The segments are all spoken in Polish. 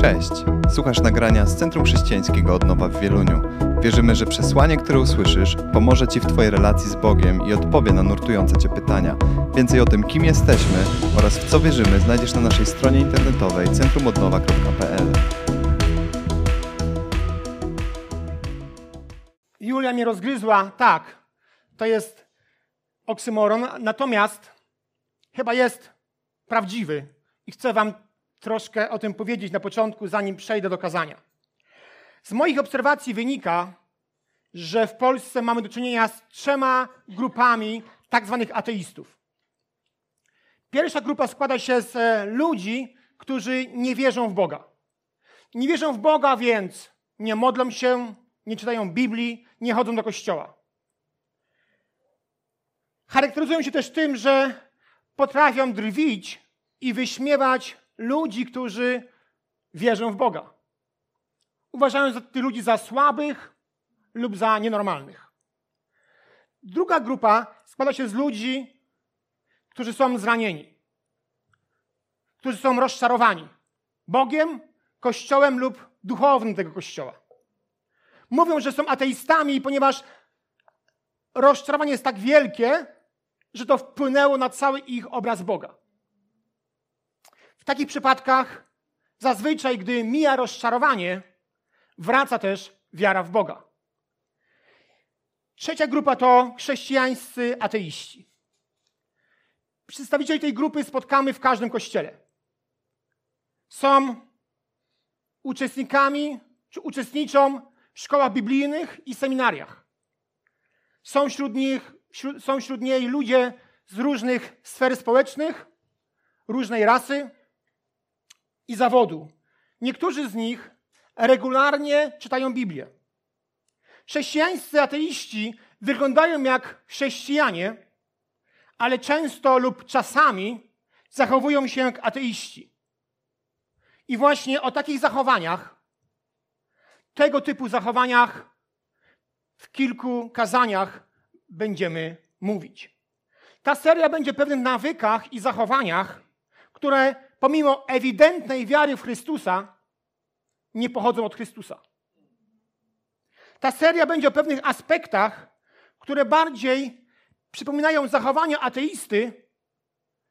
Cześć! Słuchasz nagrania z Centrum Chrześcijańskiego Odnowa w Wieluniu. Wierzymy, że przesłanie, które usłyszysz, pomoże Ci w Twojej relacji z Bogiem i odpowie na nurtujące Cię pytania. Więcej o tym, kim jesteśmy oraz w co wierzymy, znajdziesz na naszej stronie internetowej centrumodnowa.pl. Julia mnie rozgryzła. Tak, to jest oksymoron, natomiast chyba jest prawdziwy i chcę Wam troszkę o tym powiedzieć na początku, zanim przejdę do kazania. Z moich obserwacji wynika, że w Polsce mamy do czynienia z trzema grupami tak zwanych ateistów. Pierwsza grupa składa się z e, ludzi, którzy nie wierzą w Boga. Nie wierzą w Boga, więc nie modlą się, nie czytają Biblii, nie chodzą do kościoła. Charakteryzują się też tym, że potrafią drwić i wyśmiewać ludzi, którzy wierzą w Boga. Uważają tych ludzi za słabych lub za nienormalnych. Druga grupa składa się z ludzi, którzy są zranieni, którzy są rozczarowani Bogiem, Kościołem lub duchownym tego Kościoła. Mówią, że są ateistami, ponieważ rozczarowanie jest tak wielkie, że to wpłynęło na cały ich obraz Boga. W takich przypadkach zazwyczaj, gdy mija rozczarowanie, wraca też wiara w Boga. Trzecia grupa to chrześcijańscy ateiści. Przedstawicieli tej grupy spotkamy w każdym kościele. Są uczestnikami, czy uczestniczą w szkołach biblijnych i seminariach. Są wśród nich, wśród, są wśród niej ludzie z różnych sfer społecznych, różnej rasy, i zawodu. Niektórzy z nich regularnie czytają Biblię. Chrześcijańscy ateiści wyglądają jak chrześcijanie, ale często lub czasami zachowują się jak ateiści. I właśnie o takich zachowaniach, tego typu zachowaniach w kilku kazaniach będziemy mówić. Ta seria będzie pewnych nawykach i zachowaniach, które pomimo ewidentnej wiary w Chrystusa, nie pochodzą od Chrystusa. Ta seria będzie o pewnych aspektach, które bardziej przypominają zachowania ateisty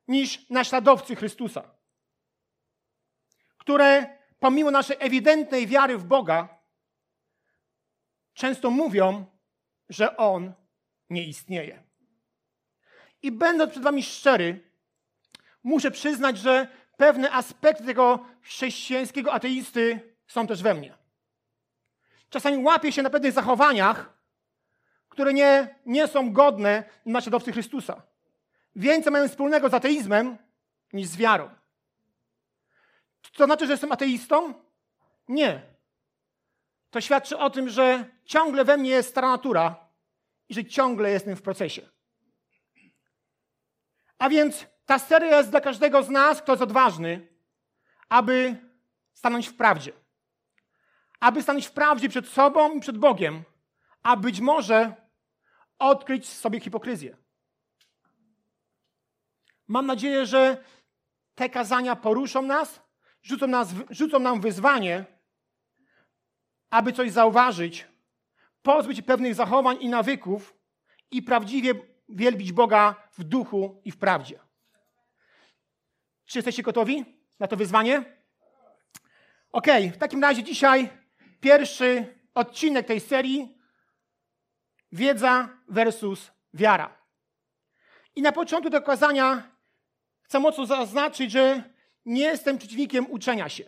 niż naśladowcy Chrystusa. Które pomimo naszej ewidentnej wiary w Boga często mówią, że On nie istnieje. I będąc przed Wami szczery, muszę przyznać, że pewne aspekty tego chrześcijańskiego ateisty są też we mnie. Czasami łapię się na pewnych zachowaniach, które nie, nie są godne naśladowcy Chrystusa. Więcej mają wspólnego z ateizmem niż z wiarą. To znaczy, że jestem ateistą? Nie. To świadczy o tym, że ciągle we mnie jest stara natura i że ciągle jestem w procesie. A więc ta seria jest dla każdego z nas, kto jest odważny, aby stanąć w prawdzie. Aby stanąć w prawdzie przed sobą i przed Bogiem, a być może odkryć sobie hipokryzję. Mam nadzieję, że te kazania poruszą nas, rzucą, nas, rzucą nam wyzwanie, aby coś zauważyć, pozbyć pewnych zachowań i nawyków i prawdziwie wielbić Boga w duchu i w prawdzie. Czy jesteście gotowi na to wyzwanie? Ok, w takim razie dzisiaj pierwszy odcinek tej serii wiedza versus wiara. I na początku tego kazania chcę mocno zaznaczyć, że nie jestem przeciwnikiem uczenia się.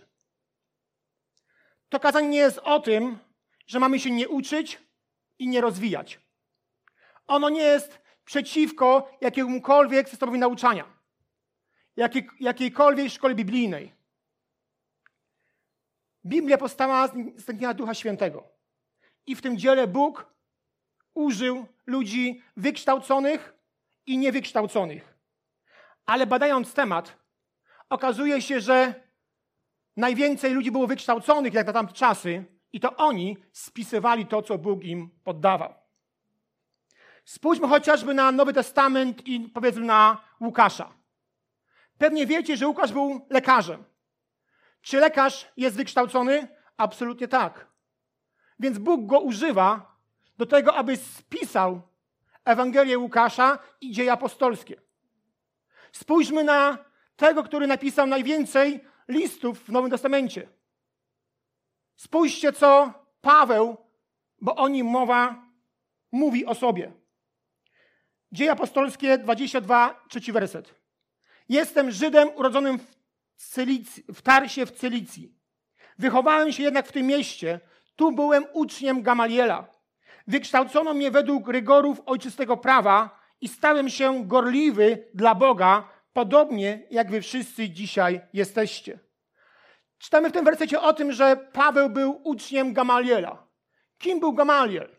To kazanie nie jest o tym, że mamy się nie uczyć i nie rozwijać. Ono nie jest przeciwko jakiemukolwiek systemowi nauczania jakiej, jakiejkolwiek szkole biblijnej. Biblia powstała z tętnienia Ducha Świętego. I w tym dziele Bóg użył ludzi wykształconych i niewykształconych. Ale badając temat, okazuje się, że najwięcej ludzi było wykształconych jak na tamte czasy i to oni spisywali to, co Bóg im poddawał. Spójrzmy chociażby na Nowy Testament i powiedzmy na Łukasza. Pewnie wiecie, że Łukasz był lekarzem. Czy lekarz jest wykształcony? Absolutnie tak. Więc Bóg go używa do tego, aby spisał Ewangelię Łukasza i dzieje apostolskie. Spójrzmy na tego, który napisał najwięcej listów w Nowym Testamencie. Spójrzcie, co Paweł, bo o nim mowa, mówi o sobie. Dzieje apostolskie 22, trzeci werset. Jestem Żydem urodzonym w, Cylicji, w Tarsie w Cylicji. Wychowałem się jednak w tym mieście. Tu byłem uczniem Gamaliela. Wykształcono mnie według rygorów ojczystego prawa i stałem się gorliwy dla Boga, podobnie jak wy wszyscy dzisiaj jesteście. Czytamy w tym wersecie o tym, że Paweł był uczniem Gamaliela. Kim był Gamaliel?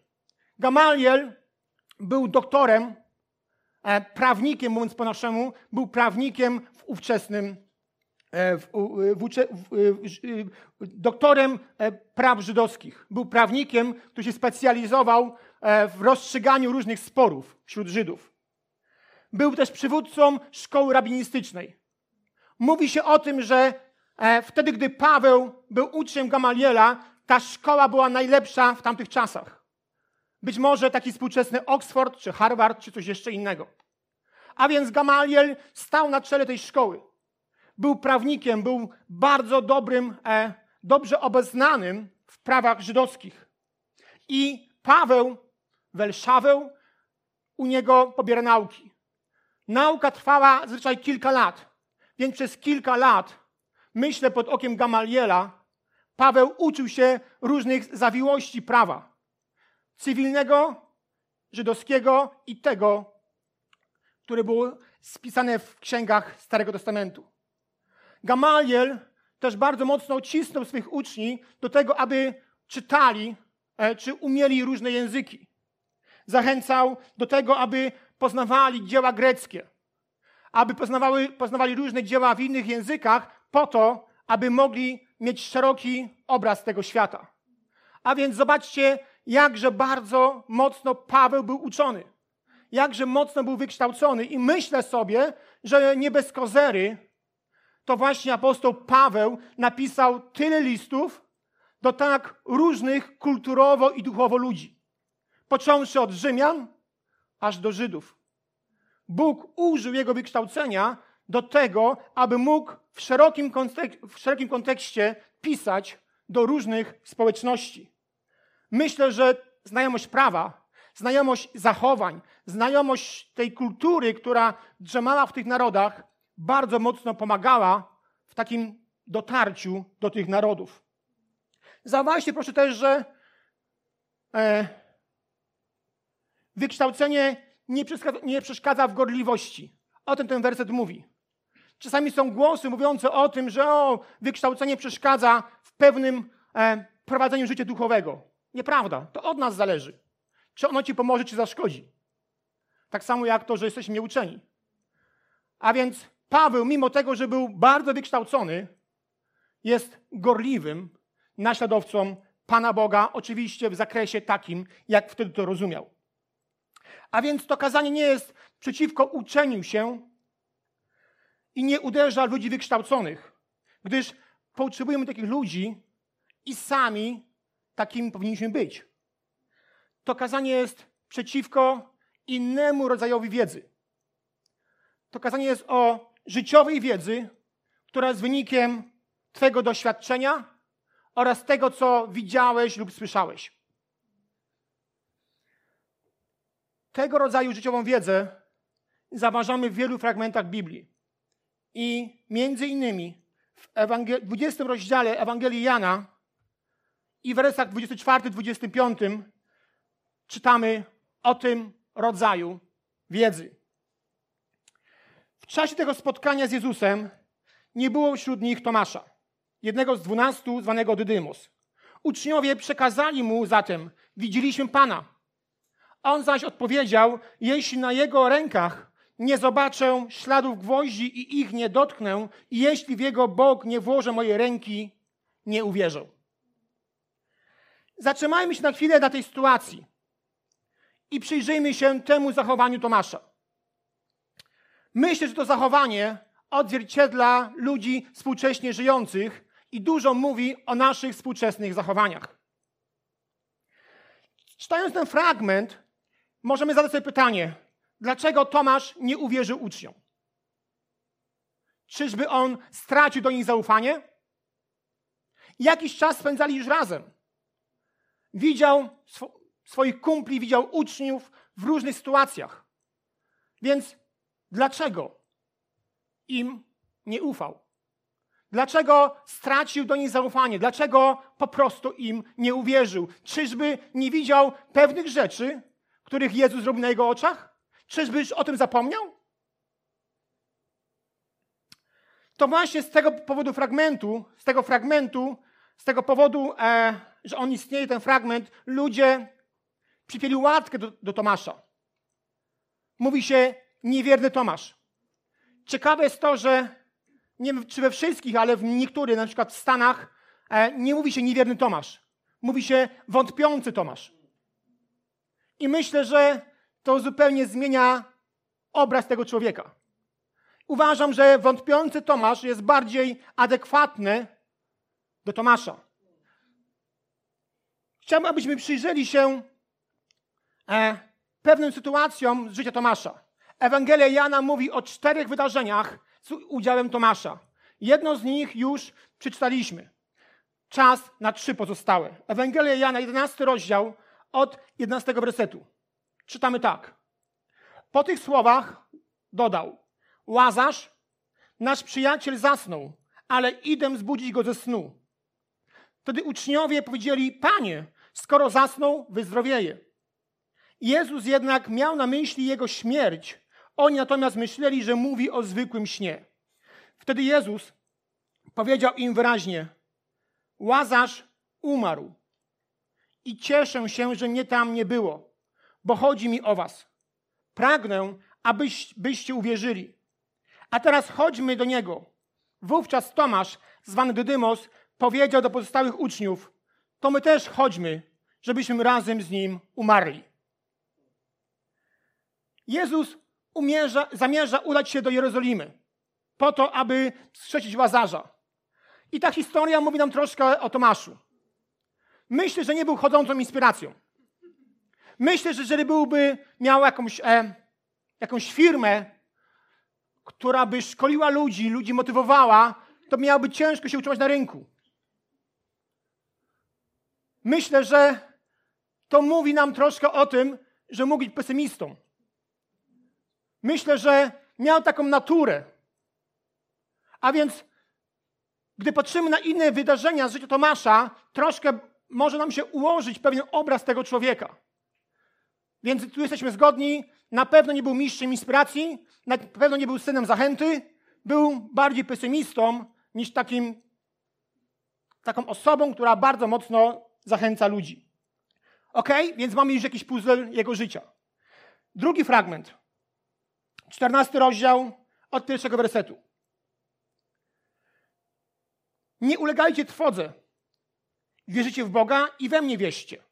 Gamaliel był doktorem, prawnikiem, mówiąc po naszemu, był prawnikiem w ówczesnym, e, w, w, w, doktorem e, praw żydowskich. Był prawnikiem, który się specjalizował w rozstrzyganiu różnych sporów wśród Żydów. Był też przywódcą szkoły rabinistycznej. Mówi się o tym, że wtedy, gdy Paweł był uczniem Gamaliela, ta szkoła była najlepsza w tamtych czasach. Być może taki współczesny Oxford, czy Harvard, czy coś jeszcze innego. A więc Gamaliel stał na czele tej szkoły. Był prawnikiem, był bardzo dobrym, e, dobrze obeznanym w prawach żydowskich. I Paweł, Welszaweł, u niego pobiera nauki. Nauka trwała zazwyczaj kilka lat, więc przez kilka lat, myślę pod okiem Gamaliela, Paweł uczył się różnych zawiłości prawa cywilnego, żydowskiego i tego, które było spisane w księgach Starego Testamentu. Gamaliel też bardzo mocno cisnął swych uczniów do tego, aby czytali e, czy umieli różne języki. Zachęcał do tego, aby poznawali dzieła greckie, aby poznawali różne dzieła w innych językach, po to, aby mogli mieć szeroki obraz tego świata. A więc zobaczcie, jakże bardzo mocno Paweł był uczony. Jakże mocno był wykształcony. I myślę sobie, że nie bez kozery to właśnie apostoł Paweł napisał tyle listów do tak różnych kulturowo i duchowo ludzi. Począwszy od Rzymian, aż do Żydów. Bóg użył jego wykształcenia do tego, aby mógł w szerokim, kontek w szerokim kontekście pisać do różnych społeczności. Myślę, że znajomość prawa, znajomość zachowań, znajomość tej kultury, która drzemała w tych narodach, bardzo mocno pomagała w takim dotarciu do tych narodów. Zauważcie proszę też, że e, wykształcenie nie przeszkadza, nie przeszkadza w gorliwości. O tym ten werset mówi. Czasami są głosy mówiące o tym, że o, wykształcenie przeszkadza w pewnym e, prowadzeniu życia duchowego. Nieprawda. To od nas zależy. Czy ono ci pomoże, czy zaszkodzi. Tak samo jak to, że jesteśmy nieuczeni. A więc Paweł, mimo tego, że był bardzo wykształcony, jest gorliwym naśladowcą Pana Boga, oczywiście w zakresie takim, jak wtedy to rozumiał. A więc to kazanie nie jest przeciwko uczeniu się i nie uderza ludzi wykształconych, gdyż potrzebujemy takich ludzi i sami takimi powinniśmy być. To kazanie jest przeciwko innemu rodzajowi wiedzy. To kazanie jest o życiowej wiedzy, która jest wynikiem Twojego doświadczenia oraz tego, co widziałeś lub słyszałeś. Tego rodzaju życiową wiedzę zauważamy w wielu fragmentach Biblii. I między innymi w 20 rozdziale Ewangelii Jana i w wersach 24-25 czytamy o tym rodzaju wiedzy. W czasie tego spotkania z Jezusem nie było wśród nich Tomasza, jednego z dwunastu zwanego Dydymos. Uczniowie przekazali mu zatem, widzieliśmy Pana. On zaś odpowiedział, jeśli na jego rękach nie zobaczę śladów gwoździ i ich nie dotknę, i jeśli w jego bok nie włożę mojej ręki, nie uwierzę. Zatrzymajmy się na chwilę na tej sytuacji i przyjrzyjmy się temu zachowaniu Tomasza. Myślę, że to zachowanie odzwierciedla ludzi współcześnie żyjących i dużo mówi o naszych współczesnych zachowaniach. Czytając ten fragment, możemy zadać sobie pytanie, dlaczego Tomasz nie uwierzył uczniom? Czyżby on stracił do nich zaufanie? Jakiś czas spędzali już razem. Widział sw swoich kumpli, widział uczniów w różnych sytuacjach. Więc dlaczego im nie ufał? Dlaczego stracił do nich zaufanie? Dlaczego po prostu im nie uwierzył? Czyżby nie widział pewnych rzeczy, których Jezus zrobił na jego oczach? Czyżby już o tym zapomniał? To właśnie z tego powodu fragmentu, z tego fragmentu, z tego powodu, e, że on istnieje, ten fragment, ludzie przypieli łatkę do, do Tomasza. Mówi się niewierny Tomasz. Ciekawe jest to, że nie wiem czy we wszystkich, ale w niektórych, na przykład w Stanach, e, nie mówi się niewierny Tomasz. Mówi się wątpiący Tomasz. I myślę, że to zupełnie zmienia obraz tego człowieka. Uważam, że wątpiący Tomasz jest bardziej adekwatny do Tomasza. Chciałbym, abyśmy przyjrzeli się e, pewnym sytuacjom z życia Tomasza. Ewangelia Jana mówi o czterech wydarzeniach z udziałem Tomasza. Jedno z nich już przeczytaliśmy. Czas na trzy pozostałe. Ewangelia Jana, 11 rozdział, od 11 wersetu. Czytamy tak. Po tych słowach dodał: Łazarz, nasz przyjaciel zasnął, ale idę zbudzić go ze snu. Wtedy uczniowie powiedzieli: Panie, skoro zasnął, wyzdrowieje. Jezus jednak miał na myśli jego śmierć. Oni natomiast myśleli, że mówi o zwykłym śnie. Wtedy Jezus powiedział im wyraźnie: Łazarz umarł. I cieszę się, że mnie tam nie było, bo chodzi mi o was. Pragnę, abyście uwierzyli. A teraz chodźmy do niego. Wówczas Tomasz, zwany Dydymos, powiedział do pozostałych uczniów: To my też chodźmy, żebyśmy razem z nim umarli. Jezus umierza, zamierza udać się do Jerozolimy po to, aby strzecić Łazarza. I ta historia mówi nam troszkę o Tomaszu. Myślę, że nie był chodzącą inspiracją. Myślę, że jeżeli byłby miał jakąś, e, jakąś firmę, która by szkoliła ludzi, ludzi motywowała, to miałoby ciężko się utrzymać na rynku. Myślę, że to mówi nam troszkę o tym, że mógł być pesymistą. Myślę, że miał taką naturę. A więc, gdy patrzymy na inne wydarzenia z życia Tomasza, troszkę może nam się ułożyć pewien obraz tego człowieka. Więc tu jesteśmy zgodni. Na pewno nie był mistrzem inspiracji, na pewno nie był synem zachęty, był bardziej pesymistą niż takim, taką osobą, która bardzo mocno zachęca ludzi. Ok? Więc mamy już jakiś puzzle jego życia. Drugi fragment. 14 rozdział od pierwszego wersetu. Nie ulegajcie trwodze. Wierzycie w Boga i we mnie wierzcie.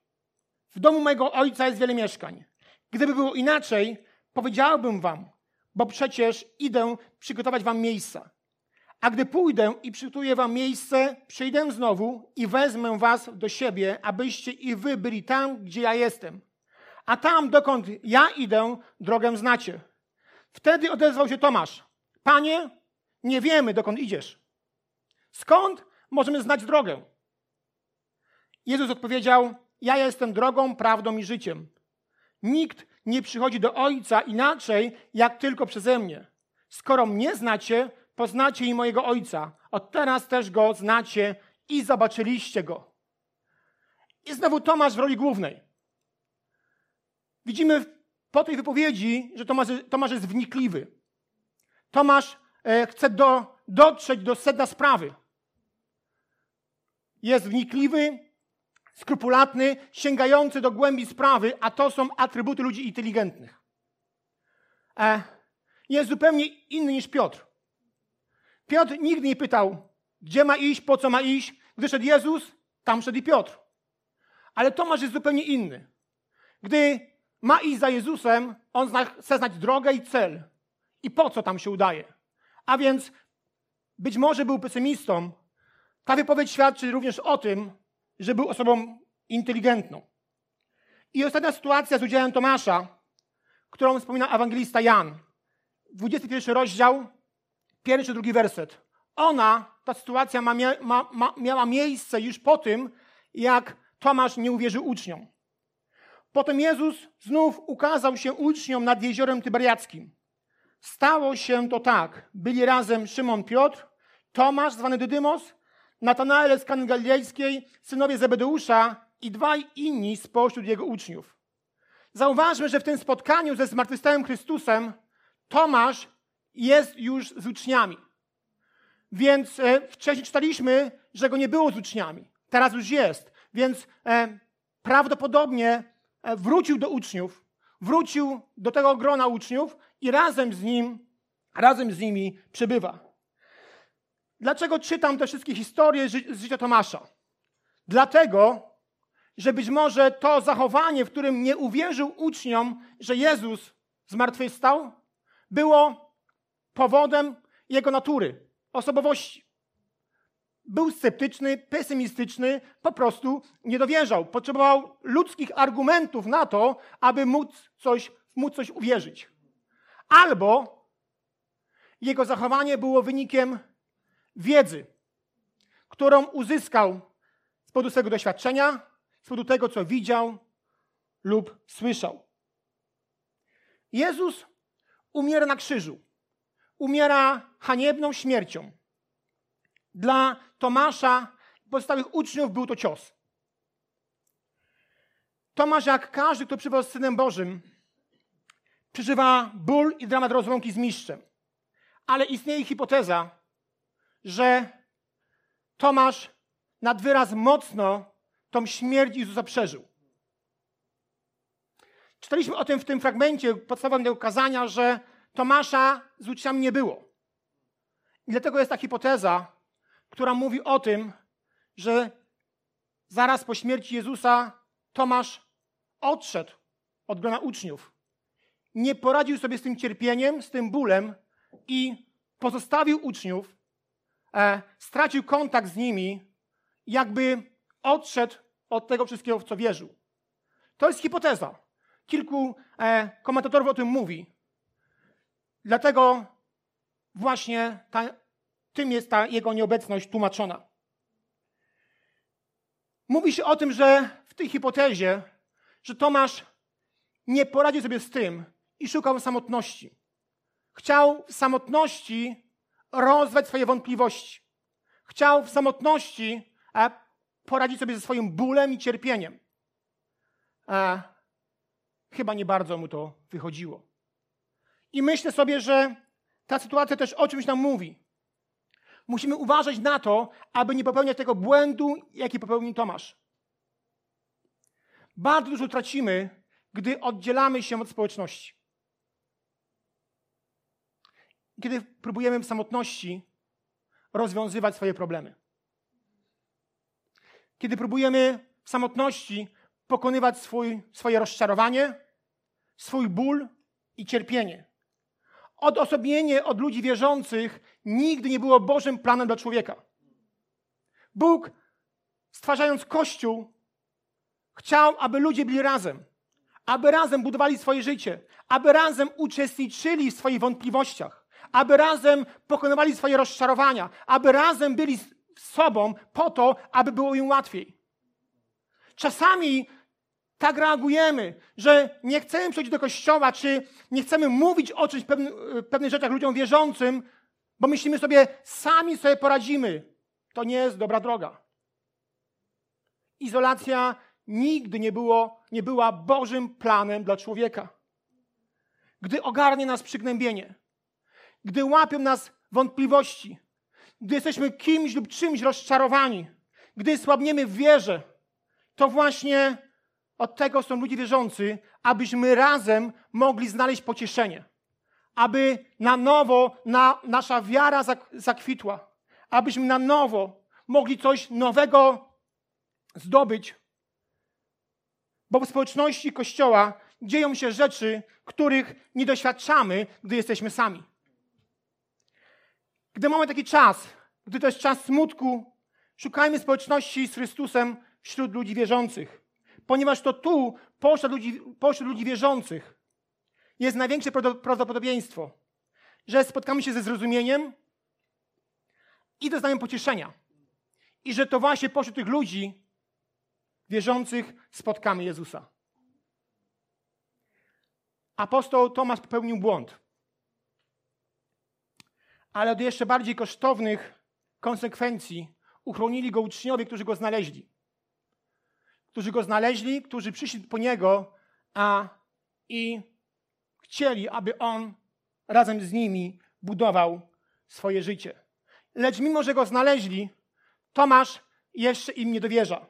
W domu mojego ojca jest wiele mieszkań. Gdyby było inaczej, powiedziałbym wam, bo przecież idę przygotować wam miejsca. A gdy pójdę i przygotuję wam miejsce, przyjdę znowu i wezmę was do siebie, abyście i wy byli tam, gdzie ja jestem. A tam, dokąd ja idę, drogę znacie. Wtedy odezwał się Tomasz. Panie, nie wiemy, dokąd idziesz. Skąd możemy znać drogę? Jezus odpowiedział: Ja jestem drogą, prawdą i życiem. Nikt nie przychodzi do Ojca inaczej, jak tylko przeze mnie. Skoro mnie znacie, poznacie i mojego Ojca. Od teraz też go znacie i zobaczyliście go. I znowu Tomasz w roli głównej. Widzimy po tej wypowiedzi, że Tomasz, Tomasz jest wnikliwy. Tomasz e, chce do, dotrzeć do sedna sprawy. Jest wnikliwy, skrupulatny, sięgający do głębi sprawy, a to są atrybuty ludzi inteligentnych. E, jest zupełnie inny niż Piotr. Piotr nigdy nie pytał, gdzie ma iść, po co ma iść. Gdy szedł Jezus, tam szedł i Piotr. Ale Tomasz jest zupełnie inny. Gdy ma iść za Jezusem, on zna, chce znać drogę i cel. I po co tam się udaje. A więc być może był pesymistą, Ta wypowiedź świadczy również o tym, że był osobą inteligentną. I ostatnia sytuacja z udziałem Tomasza, którą wspomina ewangelista Jan. 21 rozdział, pierwszy, drugi werset. Ona, ta sytuacja ma, ma, ma, miała miejsce już po tym, jak Tomasz nie uwierzył uczniom. Potem Jezus znów ukazał się uczniom nad jeziorem Tyberiackim. Stało się to tak. Byli razem Szymon Piotr, Tomasz zwany Dydymos, Natanael z Kany Galilejskiej, synowie Zebedeusza i dwaj inni spośród jego uczniów. Zauważmy, że w tym spotkaniu ze zmartwychwstałym Chrystusem Tomasz jest już z uczniami. Więc e, wcześniej czytaliśmy, że go nie było z uczniami. Teraz już jest. Więc e, prawdopodobnie e, wrócił do uczniów, wrócił do tego grona uczniów i razem z nim, razem z nimi przebywa. Dlaczego czytam te wszystkie historie z życia Tomasza? Dlatego, że być może to zachowanie, w którym nie uwierzył uczniom, że Jezus zmartwychwstał, było powodem jego natury, osobowości. Był sceptyczny, pesymistyczny, po prostu nie dowierzał. Potrzebował ludzkich argumentów na to, aby móc coś, móc coś uwierzyć. Albo jego zachowanie było wynikiem wiedzy, którą uzyskał z powodu swojego doświadczenia, z powodu tego, co widział lub słyszał. Jezus umiera na krzyżu. Umiera haniebną śmiercią. Dla Tomasza i pozostałych uczniów był to cios. Tomasz, jak każdy, kto przybył z Synem Bożym, przeżywa ból i dramat rozłąki z mistrzem. Ale istnieje hipoteza, że Tomasz nad wyraz mocno tą śmierć Jezusa przeżył. Czytaliśmy o tym w tym fragmencie podstawowym tego kazania, że Tomasza z uczniami nie było. I dlatego jest ta hipoteza, która mówi o tym, że zaraz po śmierci Jezusa Tomasz odszedł od grona uczniów. Nie poradził sobie z tym cierpieniem, z tym bólem i pozostawił uczniów, e, stracił kontakt z nimi, jakby odszedł od tego wszystkiego, w co wierzył. To jest hipoteza. Kilku e, komentatorów o tym mówi. Dlatego właśnie ta, tym jest ta jego nieobecność tłumaczona. Mówi się o tym, że w tej hipotezie, że Tomasz nie poradził sobie z tym i szukał samotności. Chciał w samotności rozwać swoje wątpliwości. Chciał w samotności poradzić sobie ze swoim bólem i cierpieniem. A chyba nie bardzo mu to wychodziło. I myślę sobie, że ta sytuacja też o czymś nam mówi. Musimy uważać na to, aby nie popełniać tego błędu, jaki popełnił Tomasz. Bardzo dużo tracimy, gdy oddzielamy się od społeczności. Kiedy próbujemy w samotności rozwiązywać swoje problemy kiedy próbujemy w samotności pokonywać swój, swoje rozczarowanie, swój ból i cierpienie. Odosobnienie od ludzi wierzących nigdy nie było Bożym planem dla człowieka. Bóg, stwarzając Kościół, chciał, aby ludzie byli razem, aby razem budowali swoje życie, aby razem uczestniczyli w swoich wątpliwościach, aby razem pokonywali swoje rozczarowania, aby razem byli sobą po to, aby było im łatwiej. Czasami tak reagujemy, że nie chcemy przejść do kościoła, czy nie chcemy mówić o czymś, pewnych, pewnych rzeczach ludziom wierzącym, bo myślimy sobie, sami sobie poradzimy. To nie jest dobra droga. Izolacja nigdy nie, było, nie była Bożym planem dla człowieka. Gdy ogarnie nas przygnębienie, gdy łapią nas wątpliwości, gdy jesteśmy kimś lub czymś rozczarowani, gdy słabniemy w wierze, to właśnie od tego są ludzie wierzący, abyśmy razem mogli znaleźć pocieszenie. Aby na nowo na, nasza wiara zakwitła. Abyśmy na nowo mogli coś nowego zdobyć. Bo w społeczności Kościoła dzieją się rzeczy, których nie doświadczamy, gdy jesteśmy sami. Gdy mamy taki czas, gdy to jest czas smutku, Szukajmy społeczności z Chrystusem wśród ludzi wierzących, ponieważ to tu, pośród ludzi, pośród ludzi wierzących, jest największe prawdopodobieństwo, że spotkamy się ze zrozumieniem i doznamy pocieszenia. I że to właśnie pośród tych ludzi wierzących spotkamy Jezusa. Apostoł Tomasz popełnił błąd. Ale od jeszcze bardziej kosztownych konsekwencji uchronili go uczniowie, którzy go znaleźli. Którzy go znaleźli, którzy przyszli po niego, a i chcieli, aby on razem z nimi budował swoje życie. Lecz mimo, że go znaleźli, Tomasz jeszcze im nie dowierza.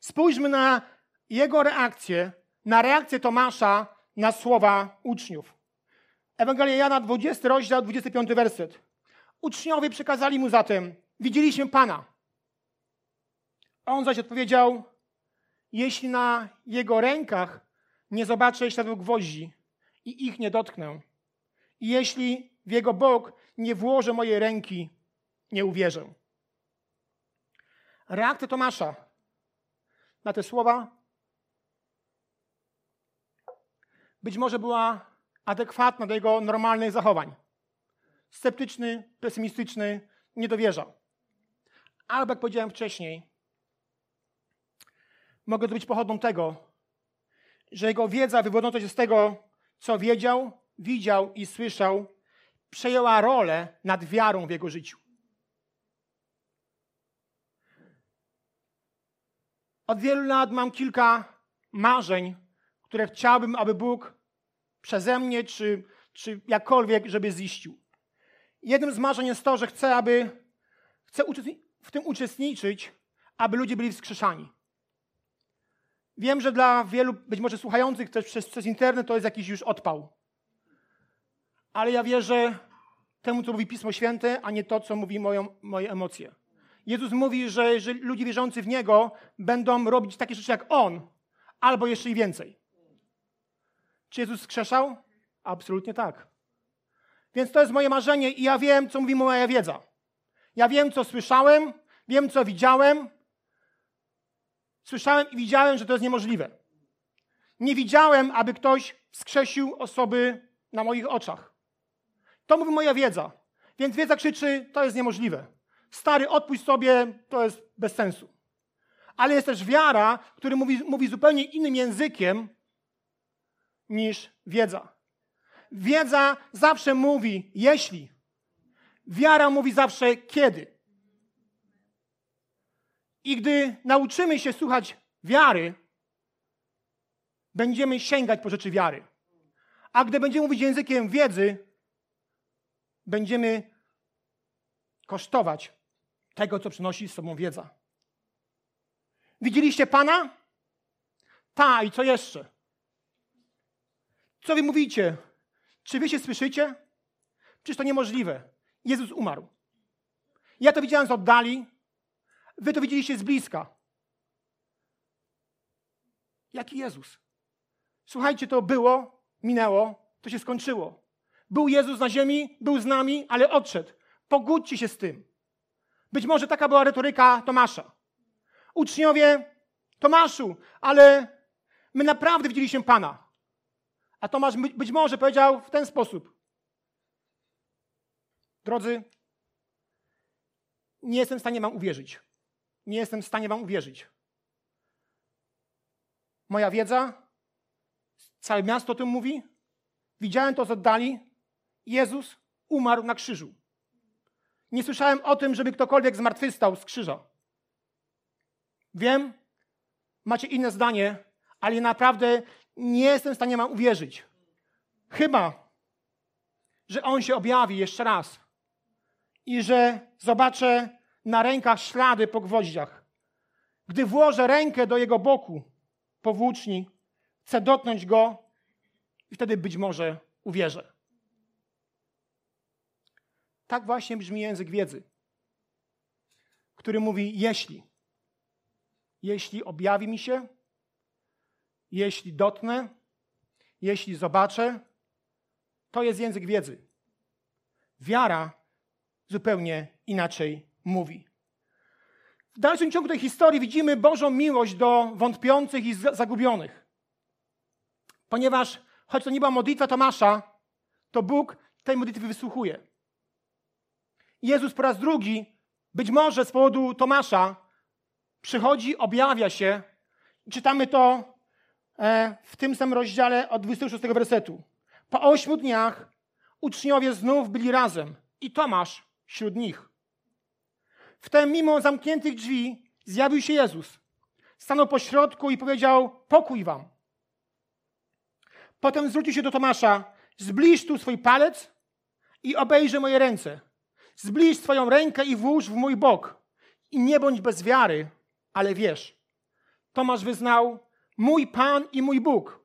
Spójrzmy na jego reakcję, na reakcję Tomasza na słowa uczniów. Ewangelia Jana, 20 rozdział, 25 werset. Uczniowie przekazali mu zatem, widzieliśmy Pana. On zaś odpowiedział, jeśli na jego rękach nie zobaczę śladów gwoździ i ich nie dotknę, i jeśli w jego bok nie włożę mojej ręki, nie uwierzę. Reakcja Tomasza na te słowa być może była adekwatna do jego normalnych zachowań. Sceptyczny, pesymistyczny, nie dowierzał. Albo jak powiedziałem wcześniej, mogę to być pochodną tego, że jego wiedza wywodząca się z tego, co wiedział, widział i słyszał, przejęła rolę nad wiarą w jego życiu. Od wielu lat mam kilka marzeń, które chciałbym, aby Bóg przeze mnie, czy, czy jakkolwiek, żeby ziścił. Jednym z marzeń jest to, że chcę, aby chcę w tym uczestniczyć, aby ludzie byli wskrzeszani. Wiem, że dla wielu, być może słuchających też przez, przez internet, to jest jakiś już odpał. Ale ja wierzę temu, co mówi Pismo Święte, a nie to, co mówi moją, moje emocje. Jezus mówi, że, że ludzie wierzący w Niego będą robić takie rzeczy jak On, albo jeszcze i więcej. Czy Jezus skrzeszał? Absolutnie tak. Więc to jest moje marzenie i ja wiem, co mówi moja wiedza. Ja wiem, co słyszałem, wiem, co widziałem. Słyszałem i widziałem, że to jest niemożliwe. Nie widziałem, aby ktoś wskrzesił osoby na moich oczach. To mówi moja wiedza. Więc wiedza krzyczy, to jest niemożliwe. Stary, odpuść sobie, to jest bez sensu. Ale jest też wiara, która mówi, mówi zupełnie innym językiem niż wiedza. Wiedza zawsze mówi jeśli. Wiara mówi zawsze kiedy. I gdy nauczymy się słuchać wiary, będziemy sięgać po rzeczy wiary. A gdy będziemy mówić językiem wiedzy, będziemy kosztować tego, co przynosi z sobą wiedza. Widzieliście Pana? Ta i co jeszcze? Co wy mówicie? Czy wy się słyszycie? Przecież to niemożliwe. Jezus umarł. Ja to widziałem z oddali, wy to widzieliście z bliska. Jaki Jezus? Słuchajcie, to było, minęło, to się skończyło. Był Jezus na ziemi, był z nami, ale odszedł. Pogódźcie się z tym. Być może taka była retoryka Tomasza. Uczniowie, Tomaszu, ale my naprawdę widzieliśmy Pana. A Tomasz być może powiedział w ten sposób. Drodzy, nie jestem w stanie wam uwierzyć. Nie jestem w stanie wam uwierzyć. Moja wiedza, całe miasto o tym mówi. Widziałem to z oddali. Jezus umarł na krzyżu. Nie słyszałem o tym, żeby ktokolwiek zmartwychwstał z krzyża. Wiem, macie inne zdanie, ale naprawdę nie jestem w stanie wam uwierzyć. Chyba, że On się objawi jeszcze raz i że zobaczę na rękach ślady po gwoździach. Gdy włożę rękę do Jego boku po włóczni, chcę dotknąć Go i wtedy być może uwierzę. Tak właśnie brzmi język wiedzy, który mówi: jeśli, jeśli objawi mi się, jeśli dotknę, jeśli zobaczę, to jest język wiedzy. Wiara zupełnie inaczej mówi. W dalszym ciągu tej historii widzimy Bożą miłość do wątpiących i zagubionych. Ponieważ, choć to nie była modlitwa Tomasza, to Bóg tej modlitwy wysłuchuje. Jezus po raz drugi, być może z powodu Tomasza, przychodzi, objawia się. Czytamy to e, w tym samym rozdziale od 26 wersetu. Po ośmiu dniach uczniowie znów byli razem i Tomasz wśród nich. Wtem mimo zamkniętych drzwi zjawił się Jezus. Stanął po środku i powiedział: Pokój wam. Potem zwrócił się do Tomasza: Zbliż tu swój palec i obejrzyj moje ręce. Zbliż swoją rękę i włóż w mój bok. I nie bądź bez wiary, ale wiesz. Tomasz wyznał: Mój Pan i mój Bóg.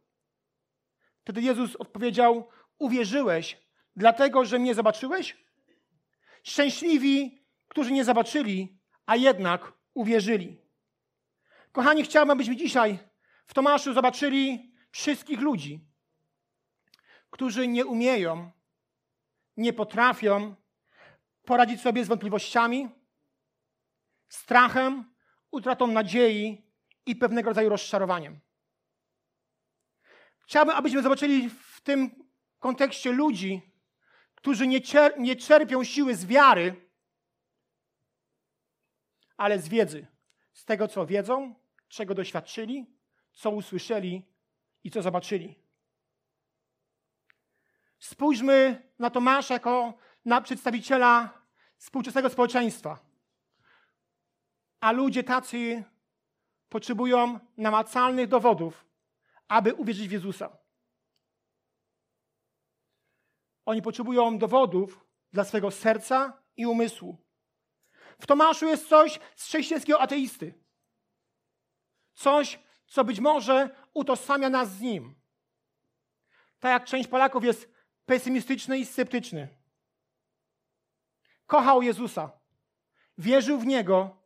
Wtedy Jezus odpowiedział: Uwierzyłeś, dlatego że mnie zobaczyłeś? Szczęśliwi którzy nie zobaczyli, a jednak uwierzyli. Kochani, chciałbym, abyśmy dzisiaj w Tomaszu zobaczyli wszystkich ludzi, którzy nie umieją, nie potrafią poradzić sobie z wątpliwościami, strachem, utratą nadziei i pewnego rodzaju rozczarowaniem. Chciałbym, abyśmy zobaczyli w tym kontekście ludzi, którzy nie, nie czerpią siły z wiary, ale z wiedzy, z tego, co wiedzą, czego doświadczyli, co usłyszeli i co zobaczyli. Spójrzmy na Tomasza jako na przedstawiciela współczesnego społeczeństwa. A ludzie tacy potrzebują namacalnych dowodów, aby uwierzyć w Jezusa. Oni potrzebują dowodów dla swojego serca i umysłu. W Tomaszu jest coś z chrześcijańskiego ateisty. Coś, co być może utożsamia nas z nim. Tak jak część Polaków jest pesymistyczny i sceptyczny. Kochał Jezusa, wierzył w Niego,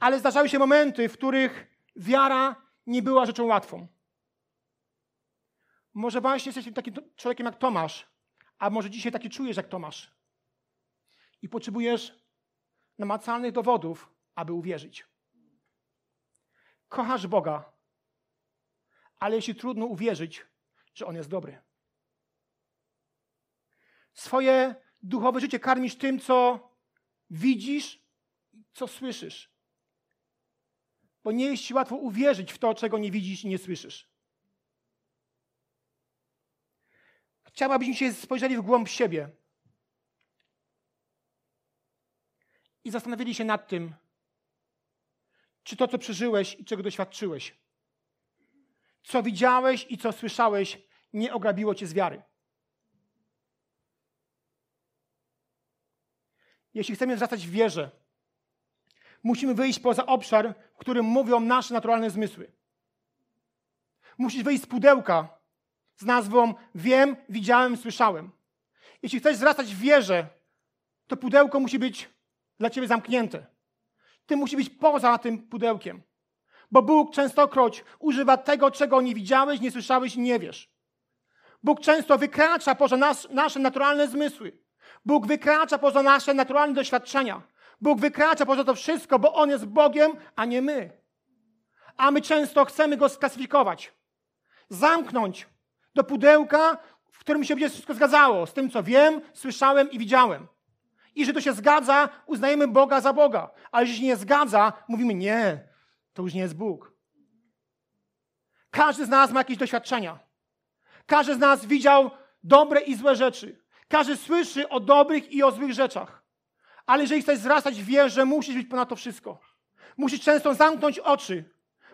ale zdarzały się momenty, w których wiara nie była rzeczą łatwą. Może właśnie jesteś takim człowiekiem jak Tomasz, a może dzisiaj taki czujesz jak Tomasz. I potrzebujesz namacalnych dowodów, aby uwierzyć. Kochasz Boga, ale jeśli trudno uwierzyć, że On jest dobry. Swoje duchowe życie karmisz tym, co widzisz, co słyszysz. Bo nie jest ci łatwo uwierzyć w to, czego nie widzisz i nie słyszysz. Chciałbym, abyśmy się spojrzeli w głąb siebie. I zastanowili się nad tym, czy to, co przeżyłeś i czego doświadczyłeś, co widziałeś i co słyszałeś, nie ograbiło cię z wiary. Jeśli chcemy wzrastać w wierze, musimy wyjść poza obszar, w którym mówią nasze naturalne zmysły. Musisz wyjść z pudełka z nazwą wiem, widziałem, słyszałem. Jeśli chcesz wzrastać w wierze, to pudełko musi być dla ciebie zamknięte. Ty musi być poza tym pudełkiem. Bo Bóg częstokroć używa tego, czego nie widziałeś, nie słyszałeś i nie wiesz. Bóg często wykracza poza nas, nasze naturalne zmysły. Bóg wykracza poza nasze naturalne doświadczenia. Bóg wykracza poza to wszystko, bo On jest Bogiem, a nie my. A my często chcemy Go sklasyfikować. Zamknąć do pudełka, w którym się będzie wszystko zgadzało. Z tym, co wiem, słyszałem i widziałem. I że to się zgadza, uznajemy Boga za Boga. Ale jeśli się nie zgadza, mówimy nie, to już nie jest Bóg. Każdy z nas ma jakieś doświadczenia. Każdy z nas widział dobre i złe rzeczy. Każdy słyszy o dobrych i o złych rzeczach. Ale jeżeli chcesz wzrastać w wierze, musisz być ponad to wszystko. Musisz często zamknąć oczy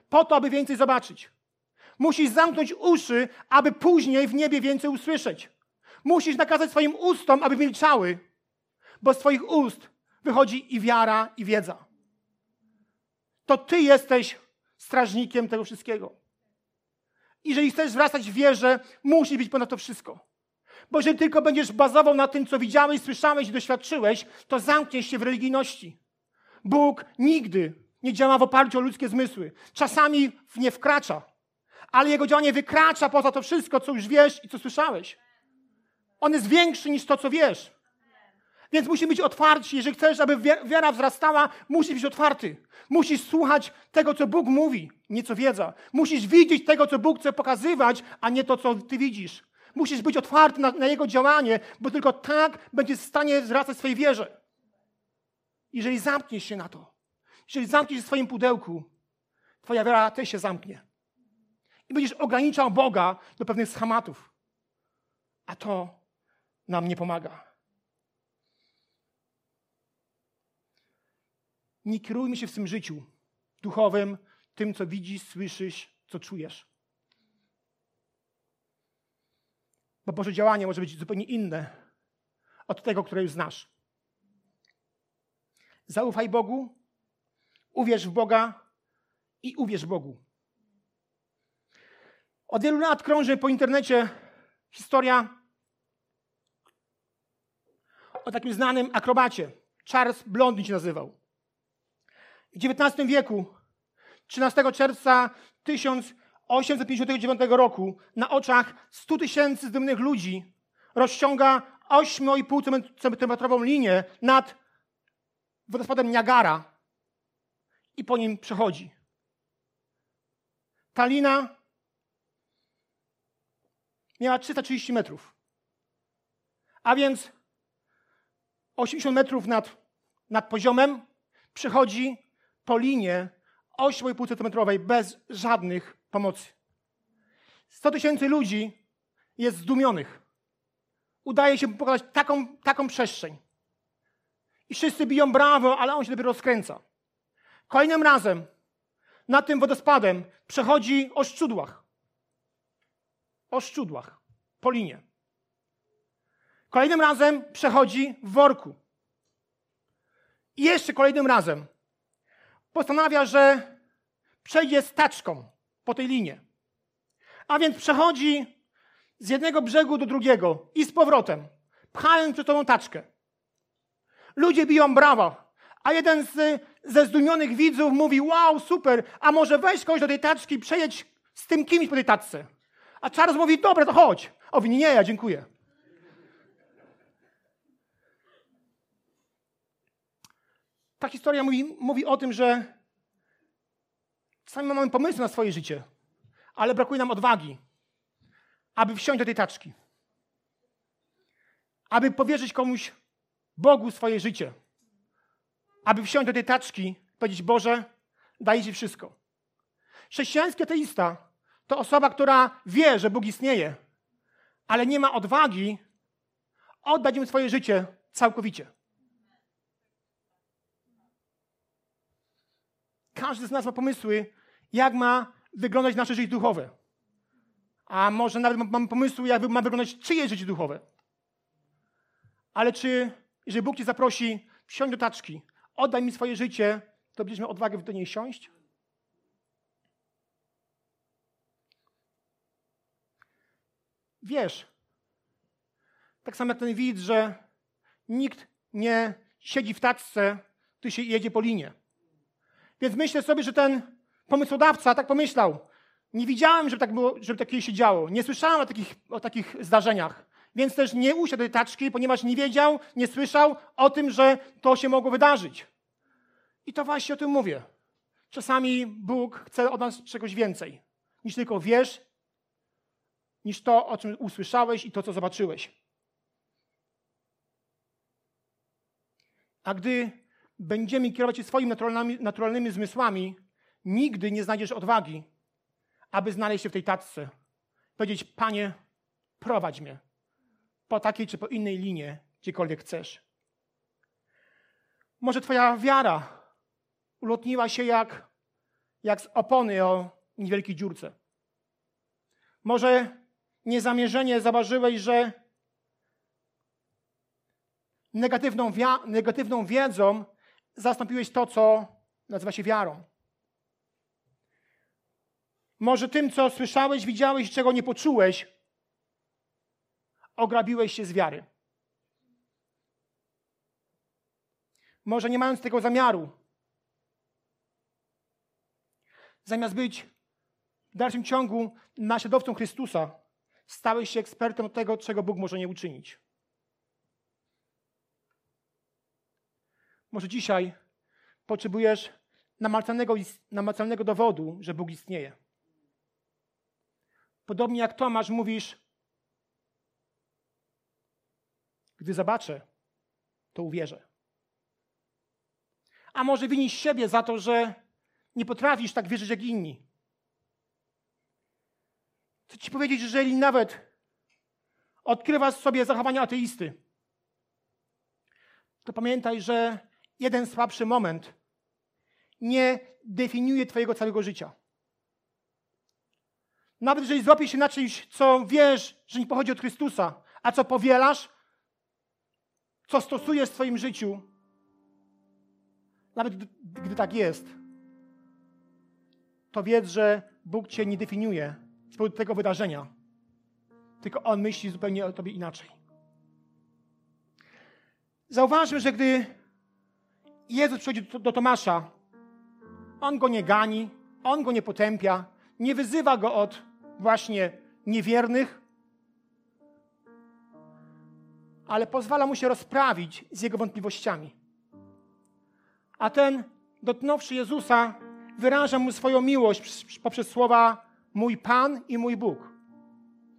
po to, aby więcej zobaczyć. Musisz zamknąć uszy, aby później w niebie więcej usłyszeć. Musisz nakazać swoim ustom, aby milczały, bo z Twoich ust wychodzi i wiara, i wiedza. To Ty jesteś strażnikiem tego wszystkiego. I jeżeli chcesz wracać w wierze, musi być ponad to wszystko. Bo jeżeli tylko będziesz bazował na tym, co widziałeś, słyszałeś i doświadczyłeś, to zamkniesz się w religijności. Bóg nigdy nie działa w oparciu o ludzkie zmysły. Czasami w nie wkracza, ale Jego działanie wykracza poza to wszystko, co już wiesz i co słyszałeś. On jest większy niż to, co wiesz. Więc musimy być otwarci. Jeżeli chcesz, aby wiara wzrastała, musisz być otwarty. Musisz słuchać tego, co Bóg mówi, nie co wiedza. Musisz widzieć tego, co Bóg chce pokazywać, a nie to, co ty widzisz. Musisz być otwarty na, na Jego działanie, bo tylko tak będziesz w stanie wzrastać swojej wierze. Jeżeli zamkniesz się na to, jeżeli zamkniesz się w swoim pudełku, twoja wiara też się zamknie. I będziesz ograniczał Boga do pewnych schematów. A to nam nie pomaga. Nie kierujmy się w tym życiu duchowym tym, co widzisz, słyszysz, co czujesz. Bo Boże działanie może być zupełnie inne od tego, które już znasz. Zaufaj Bogu, uwierz w Boga i uwierz Bogu. Od wielu lat krąży po internecie historia o takim znanym akrobacie. Charles Blondin się nazywał. W XIX wieku, 13 czerwca 1859 roku, na oczach 100 tysięcy zdumnych ludzi rozciąga 8,5 cm linię nad wodospadem Niagara i po nim przechodzi. Ta lina miała 330 metrów. A więc 80 metrów nad, nad poziomem przechodzi po linie 8,5 centimetrowej bez żadnych pomocy. 100 tysięcy ludzi jest zdumionych. Udaje się pokazać taką, taką przestrzeń. I wszyscy biją brawo, ale on się dopiero rozkręca. Kolejnym razem nad tym wodospadem przechodzi o szczudłach. O szczudłach. Po linie. Kolejnym razem przechodzi w worku. I jeszcze kolejnym razem postanawia, że przejdzie staczką po tej linie. A więc przechodzi z jednego brzegu do drugiego i z powrotem, pchając przed sobą taczkę. Ludzie biją brawa, a jeden z, ze zdumionych widzów mówi, wow, super, a może weź kogoś do tej taczki, przejedź z tym kimś po tej taczce. A Charles mówi, dobra, to chodź. Mówi, nie, ja dziękuję. Ta historia mówi, mówi o tym, że czasami mamy pomysły na swoje życie, ale brakuje nam odwagi, aby wsiąść do tej taczki. Aby powierzyć komuś Bogu swoje życie. Aby wsiąść do tej taczki powiedzieć, Boże, daj Ci wszystko. Chrześcijański ateista to osoba, która wie, że Bóg istnieje, ale nie ma odwagi oddać Mu swoje życie całkowicie. Każdy z nas ma pomysły, jak ma wyglądać nasze życie duchowe. A może nawet mamy pomysły, jak ma wyglądać czyjeś życie duchowe. Ale czy, jeżeli Bóg cię zaprosi, wsiądź do taczki, oddaj mi swoje życie, to będziesz miał odwagę do niej siąść? Wiesz, tak samo jak ten widz, że nikt nie siedzi w taczce, tu się jedzie po linie. Więc myślę sobie, że ten pomysłodawca tak pomyślał. Nie widziałem, żeby tak było, żeby takie się działo. Nie słyszałem o takich, o takich zdarzeniach. Więc też nie usiadł tej taczki, ponieważ nie wiedział, nie słyszał o tym, że to się mogło wydarzyć. I to właśnie o tym mówię. Czasami Bóg chce od nas czegoś więcej niż tylko wiesz, niż to, o czym usłyszałeś i to, co zobaczyłeś. A gdy będziemy kierować się swoimi naturalnymi, naturalnymi zmysłami, nigdy nie znajdziesz odwagi, aby znaleźć się w tej tacce. Powiedzieć, Panie, prowadź mnie po takiej czy po innej linie, gdziekolwiek chcesz. Może Twoja wiara ulotniła się jak, jak z opony o niewielkiej dziurce. Może niezamierzenie zauważyłeś, że negatywną, negatywną wiedzą zastąpiłeś to, co nazywa się wiarą. Może tym, co słyszałeś, widziałeś, czego nie poczułeś, ograbiłeś się z wiary. Może nie mając tego zamiaru, zamiast być w dalszym ciągu naśladowcą Chrystusa, stałeś się ekspertem tego, czego Bóg może nie uczynić. Może dzisiaj potrzebujesz namacalnego, namacalnego dowodu, że Bóg istnieje. Podobnie jak Tomasz mówisz, gdy zobaczę, to uwierzę. A może winisz siebie za to, że nie potrafisz tak wierzyć jak inni. Chcę ci powiedzieć, że jeżeli nawet odkrywasz sobie zachowania ateisty, to pamiętaj, że jeden słabszy moment nie definiuje Twojego całego życia. Nawet jeżeli złapiesz się na czymś, co wiesz, że nie pochodzi od Chrystusa, a co powielasz, co stosujesz w swoim życiu, nawet gdy tak jest, to wiedz, że Bóg Cię nie definiuje z powodu tego wydarzenia, tylko On myśli zupełnie o Tobie inaczej. Zauważmy, że gdy Jezus przychodzi do, Tomasza, On go nie gani, On go nie potępia, nie wyzywa go od właśnie niewiernych, ale pozwala mu się rozprawić z jego wątpliwościami. A ten, dotknąwszy Jezusa, wyraża mu swoją miłość poprzez słowa mój Pan i mój Bóg.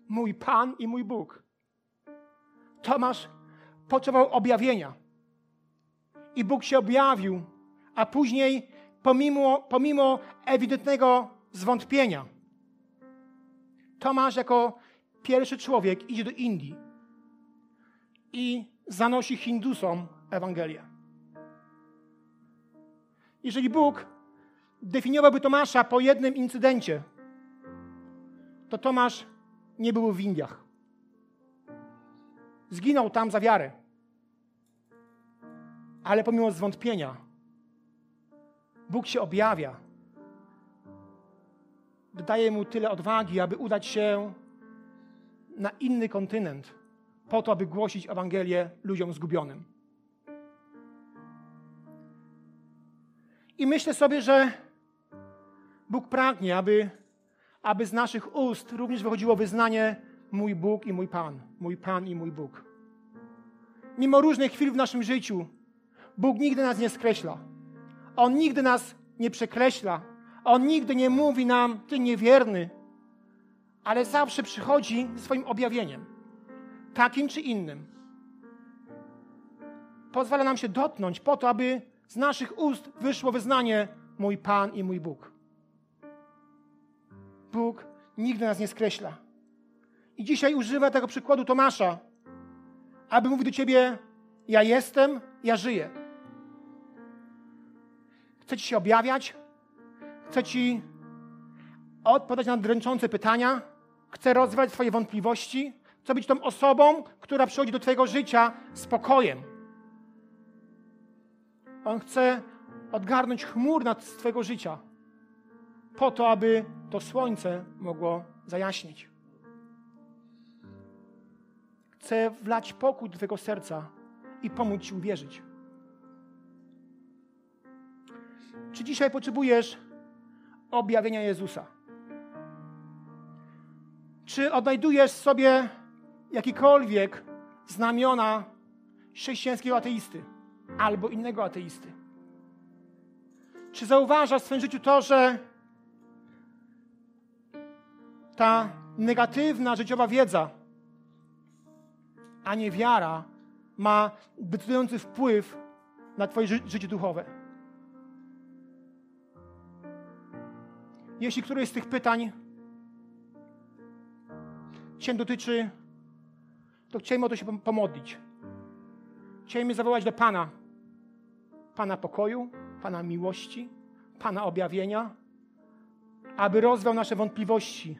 Mój Pan i mój Bóg. Tomasz potrzebował objawienia. I Bóg się objawił, a później, pomimo, pomimo ewidentnego zwątpienia, Tomasz jako pierwszy człowiek idzie do Indii i zanosi Hindusom Ewangelię. Jeżeli Bóg definiowałby Tomasza po jednym incydencie, to Tomasz nie był w Indiach. Zginął tam za wiarę. Ale pomimo zwątpienia, Bóg się objawia. Dodaje mu tyle odwagi, aby udać się na inny kontynent, po to, aby głosić Ewangelię ludziom zgubionym. I myślę sobie, że Bóg pragnie, aby, aby z naszych ust również wychodziło wyznanie mój Bóg i mój Pan, mój Pan i mój Bóg. Mimo różnych chwil w naszym życiu, Bóg nigdy nas nie skreśla. On nigdy nas nie przekreśla. On nigdy nie mówi nam, ty niewierny, ale zawsze przychodzi swoim objawieniem, takim czy innym. Pozwala nam się dotknąć po to, aby z naszych ust wyszło wyznanie mój Pan i mój Bóg. Bóg nigdy nas nie skreśla. I dzisiaj używa tego przykładu Tomasza, aby mówić do ciebie: Ja jestem, ja żyję. Chcę ci się objawiać, chcę ci odpowiadać na dręczące pytania, chcę rozwiać Twoje wątpliwości, chcę być tą osobą, która przychodzi do Twojego życia spokojem. On chce odgarnąć chmur nad Twojego życia, po to, aby to słońce mogło zajaśnieć. Chcę wlać pokój do Twojego serca i pomóc Ci uwierzyć. Czy dzisiaj potrzebujesz objawienia Jezusa? Czy odnajdujesz sobie jakikolwiek znamiona chrześcijańskiego ateisty albo innego ateisty? Czy zauważasz w swoim życiu to, że ta negatywna życiowa wiedza, a nie wiara, ma decydujący wpływ na Twoje ży życie duchowe? Jeśli któreś z tych pytań Cię dotyczy, to chcielibyśmy o to się pomodlić. Chcielibyśmy zawołać do Pana, Pana pokoju, Pana miłości, Pana objawienia, aby rozwiał nasze wątpliwości,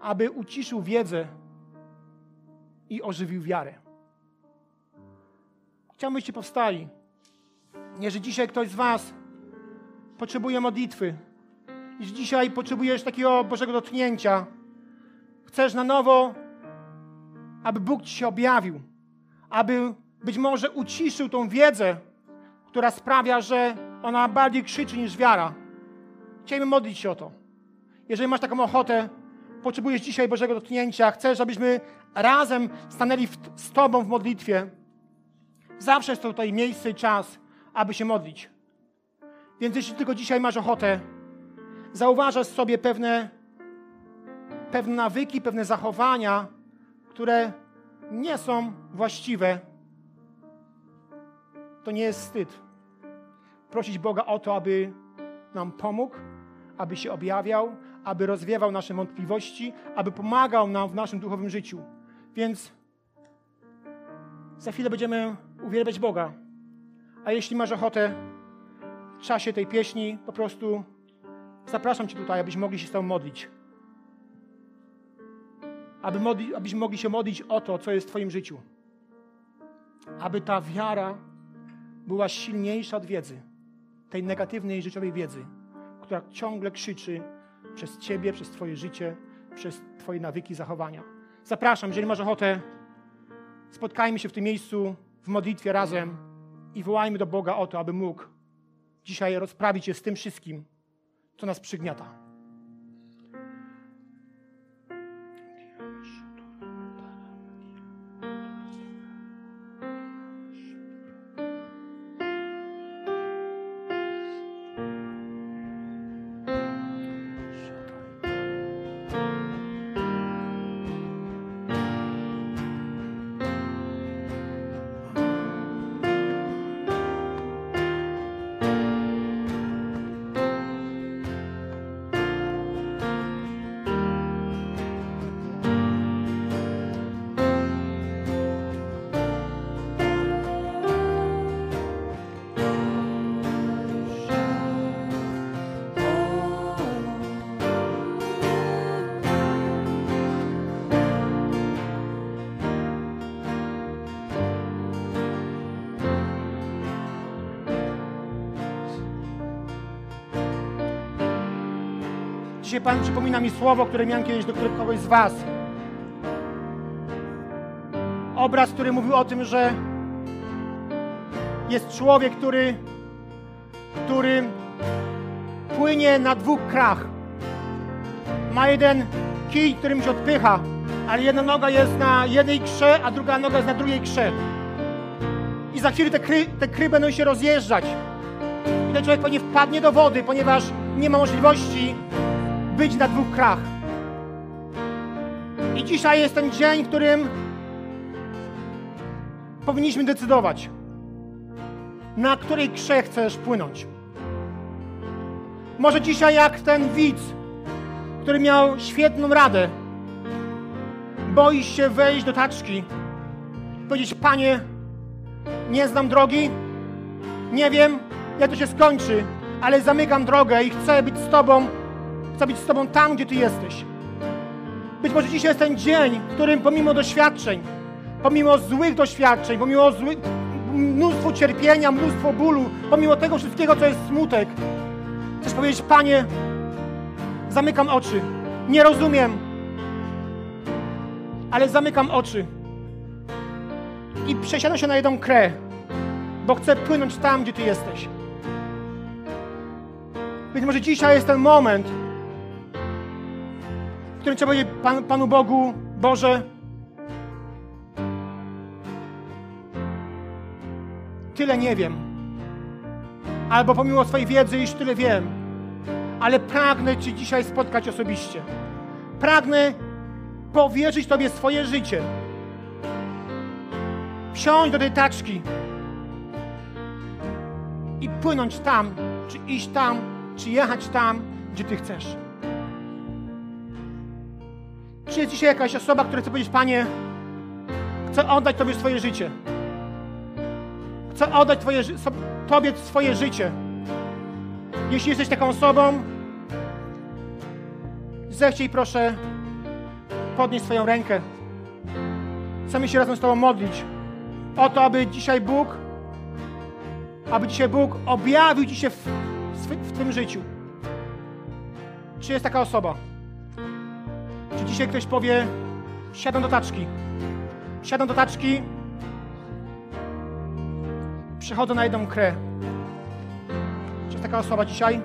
aby uciszył wiedzę i ożywił wiarę. Chciałbym, byście powstali. Jeżeli dzisiaj ktoś z Was potrzebuje modlitwy, jeśli dzisiaj potrzebujesz takiego Bożego dotknięcia, chcesz na nowo, aby Bóg Ci się objawił, aby być może uciszył tą wiedzę, która sprawia, że ona bardziej krzyczy niż wiara. Chcielibyśmy modlić się o to. Jeżeli masz taką ochotę, potrzebujesz dzisiaj Bożego dotknięcia, chcesz, abyśmy razem stanęli w, z Tobą w modlitwie, Zawsze jest to tutaj miejsce i czas, aby się modlić. Więc jeśli tylko dzisiaj masz ochotę, zauważasz sobie pewne, pewne nawyki, pewne zachowania, które nie są właściwe, to nie jest wstyd. Prosić Boga o to, aby nam pomógł, aby się objawiał, aby rozwiewał nasze wątpliwości, aby pomagał nam w naszym duchowym życiu. Więc za chwilę będziemy uwielbiać Boga. A jeśli masz ochotę w czasie tej pieśni, po prostu zapraszam Cię tutaj, abyśmy mogli się z Tobą modlić. Aby modli, abyśmy mogli się modlić o to, co jest w Twoim życiu. Aby ta wiara była silniejsza od wiedzy, tej negatywnej życiowej wiedzy, która ciągle krzyczy przez Ciebie, przez Twoje życie, przez Twoje nawyki, zachowania. Zapraszam, jeżeli masz ochotę, spotkajmy się w tym miejscu w modlitwie razem i wołajmy do Boga o to, aby mógł dzisiaj rozprawić się z tym wszystkim, co nas przygniata. Pan przypomina mi słowo, które miałem kiedyś do kogoś z Was. Obraz, który mówił o tym, że jest człowiek, który, który płynie na dwóch krach. Ma jeden kij, którym się odpycha, ale jedna noga jest na jednej krze, a druga noga jest na drugiej krze. I za chwilę te kry, te kry będą się rozjeżdżać. I ten człowiek pewnie wpadnie do wody, ponieważ nie ma możliwości być na dwóch krach. I dzisiaj jest ten dzień, w którym powinniśmy decydować, na której krze chcesz płynąć. Może dzisiaj jak ten widz, który miał świetną radę, boisz się wejść do taczki, powiedzieć, Panie, nie znam drogi, nie wiem, jak to się skończy, ale zamykam drogę i chcę być z Tobą Chcę być z Tobą tam, gdzie Ty jesteś. Być może dzisiaj jest ten dzień, w którym pomimo doświadczeń, pomimo złych doświadczeń, pomimo zły, mnóstwo cierpienia, mnóstwo bólu, pomimo tego wszystkiego, co jest smutek, chcesz powiedzieć, Panie, zamykam oczy, nie rozumiem, ale zamykam oczy i przesiadam się na jedną krę, bo chcę płynąć tam, gdzie Ty jesteś. Być może dzisiaj jest ten moment, którym trzeba powiedzieć Pan, Panu Bogu, Boże, tyle nie wiem. Albo pomimo swojej wiedzy już tyle wiem. Ale pragnę Cię dzisiaj spotkać osobiście. Pragnę powierzyć Tobie swoje życie. Wsiąść do tej taczki i płynąć tam, czy iść tam, czy jechać tam, gdzie Ty chcesz. Czy jest dzisiaj jakaś osoba, która chce powiedzieć, Panie, chcę oddać Tobie swoje życie. Chcę oddać twoje, Tobie swoje życie. Jeśli jesteś taką osobą, zechciej proszę podnieść swoją rękę. Chcemy się razem z Tobą modlić o to, aby dzisiaj Bóg, aby dzisiaj Bóg objawił Ci się w, w, w Twym życiu. Czy jest taka osoba? Czy dzisiaj ktoś powie, siadam do taczki. Siadam do taczki, przechodzę na jedną krę. Czy jest taka osoba dzisiaj?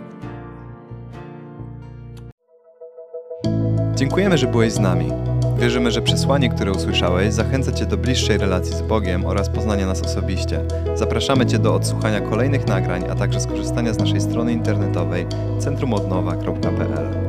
Dziękujemy, że byłeś z nami. Wierzymy, że przesłanie, które usłyszałeś, zachęca Cię do bliższej relacji z Bogiem oraz poznania nas osobiście. Zapraszamy Cię do odsłuchania kolejnych nagrań, a także skorzystania z naszej strony internetowej centrumodnowa.pl.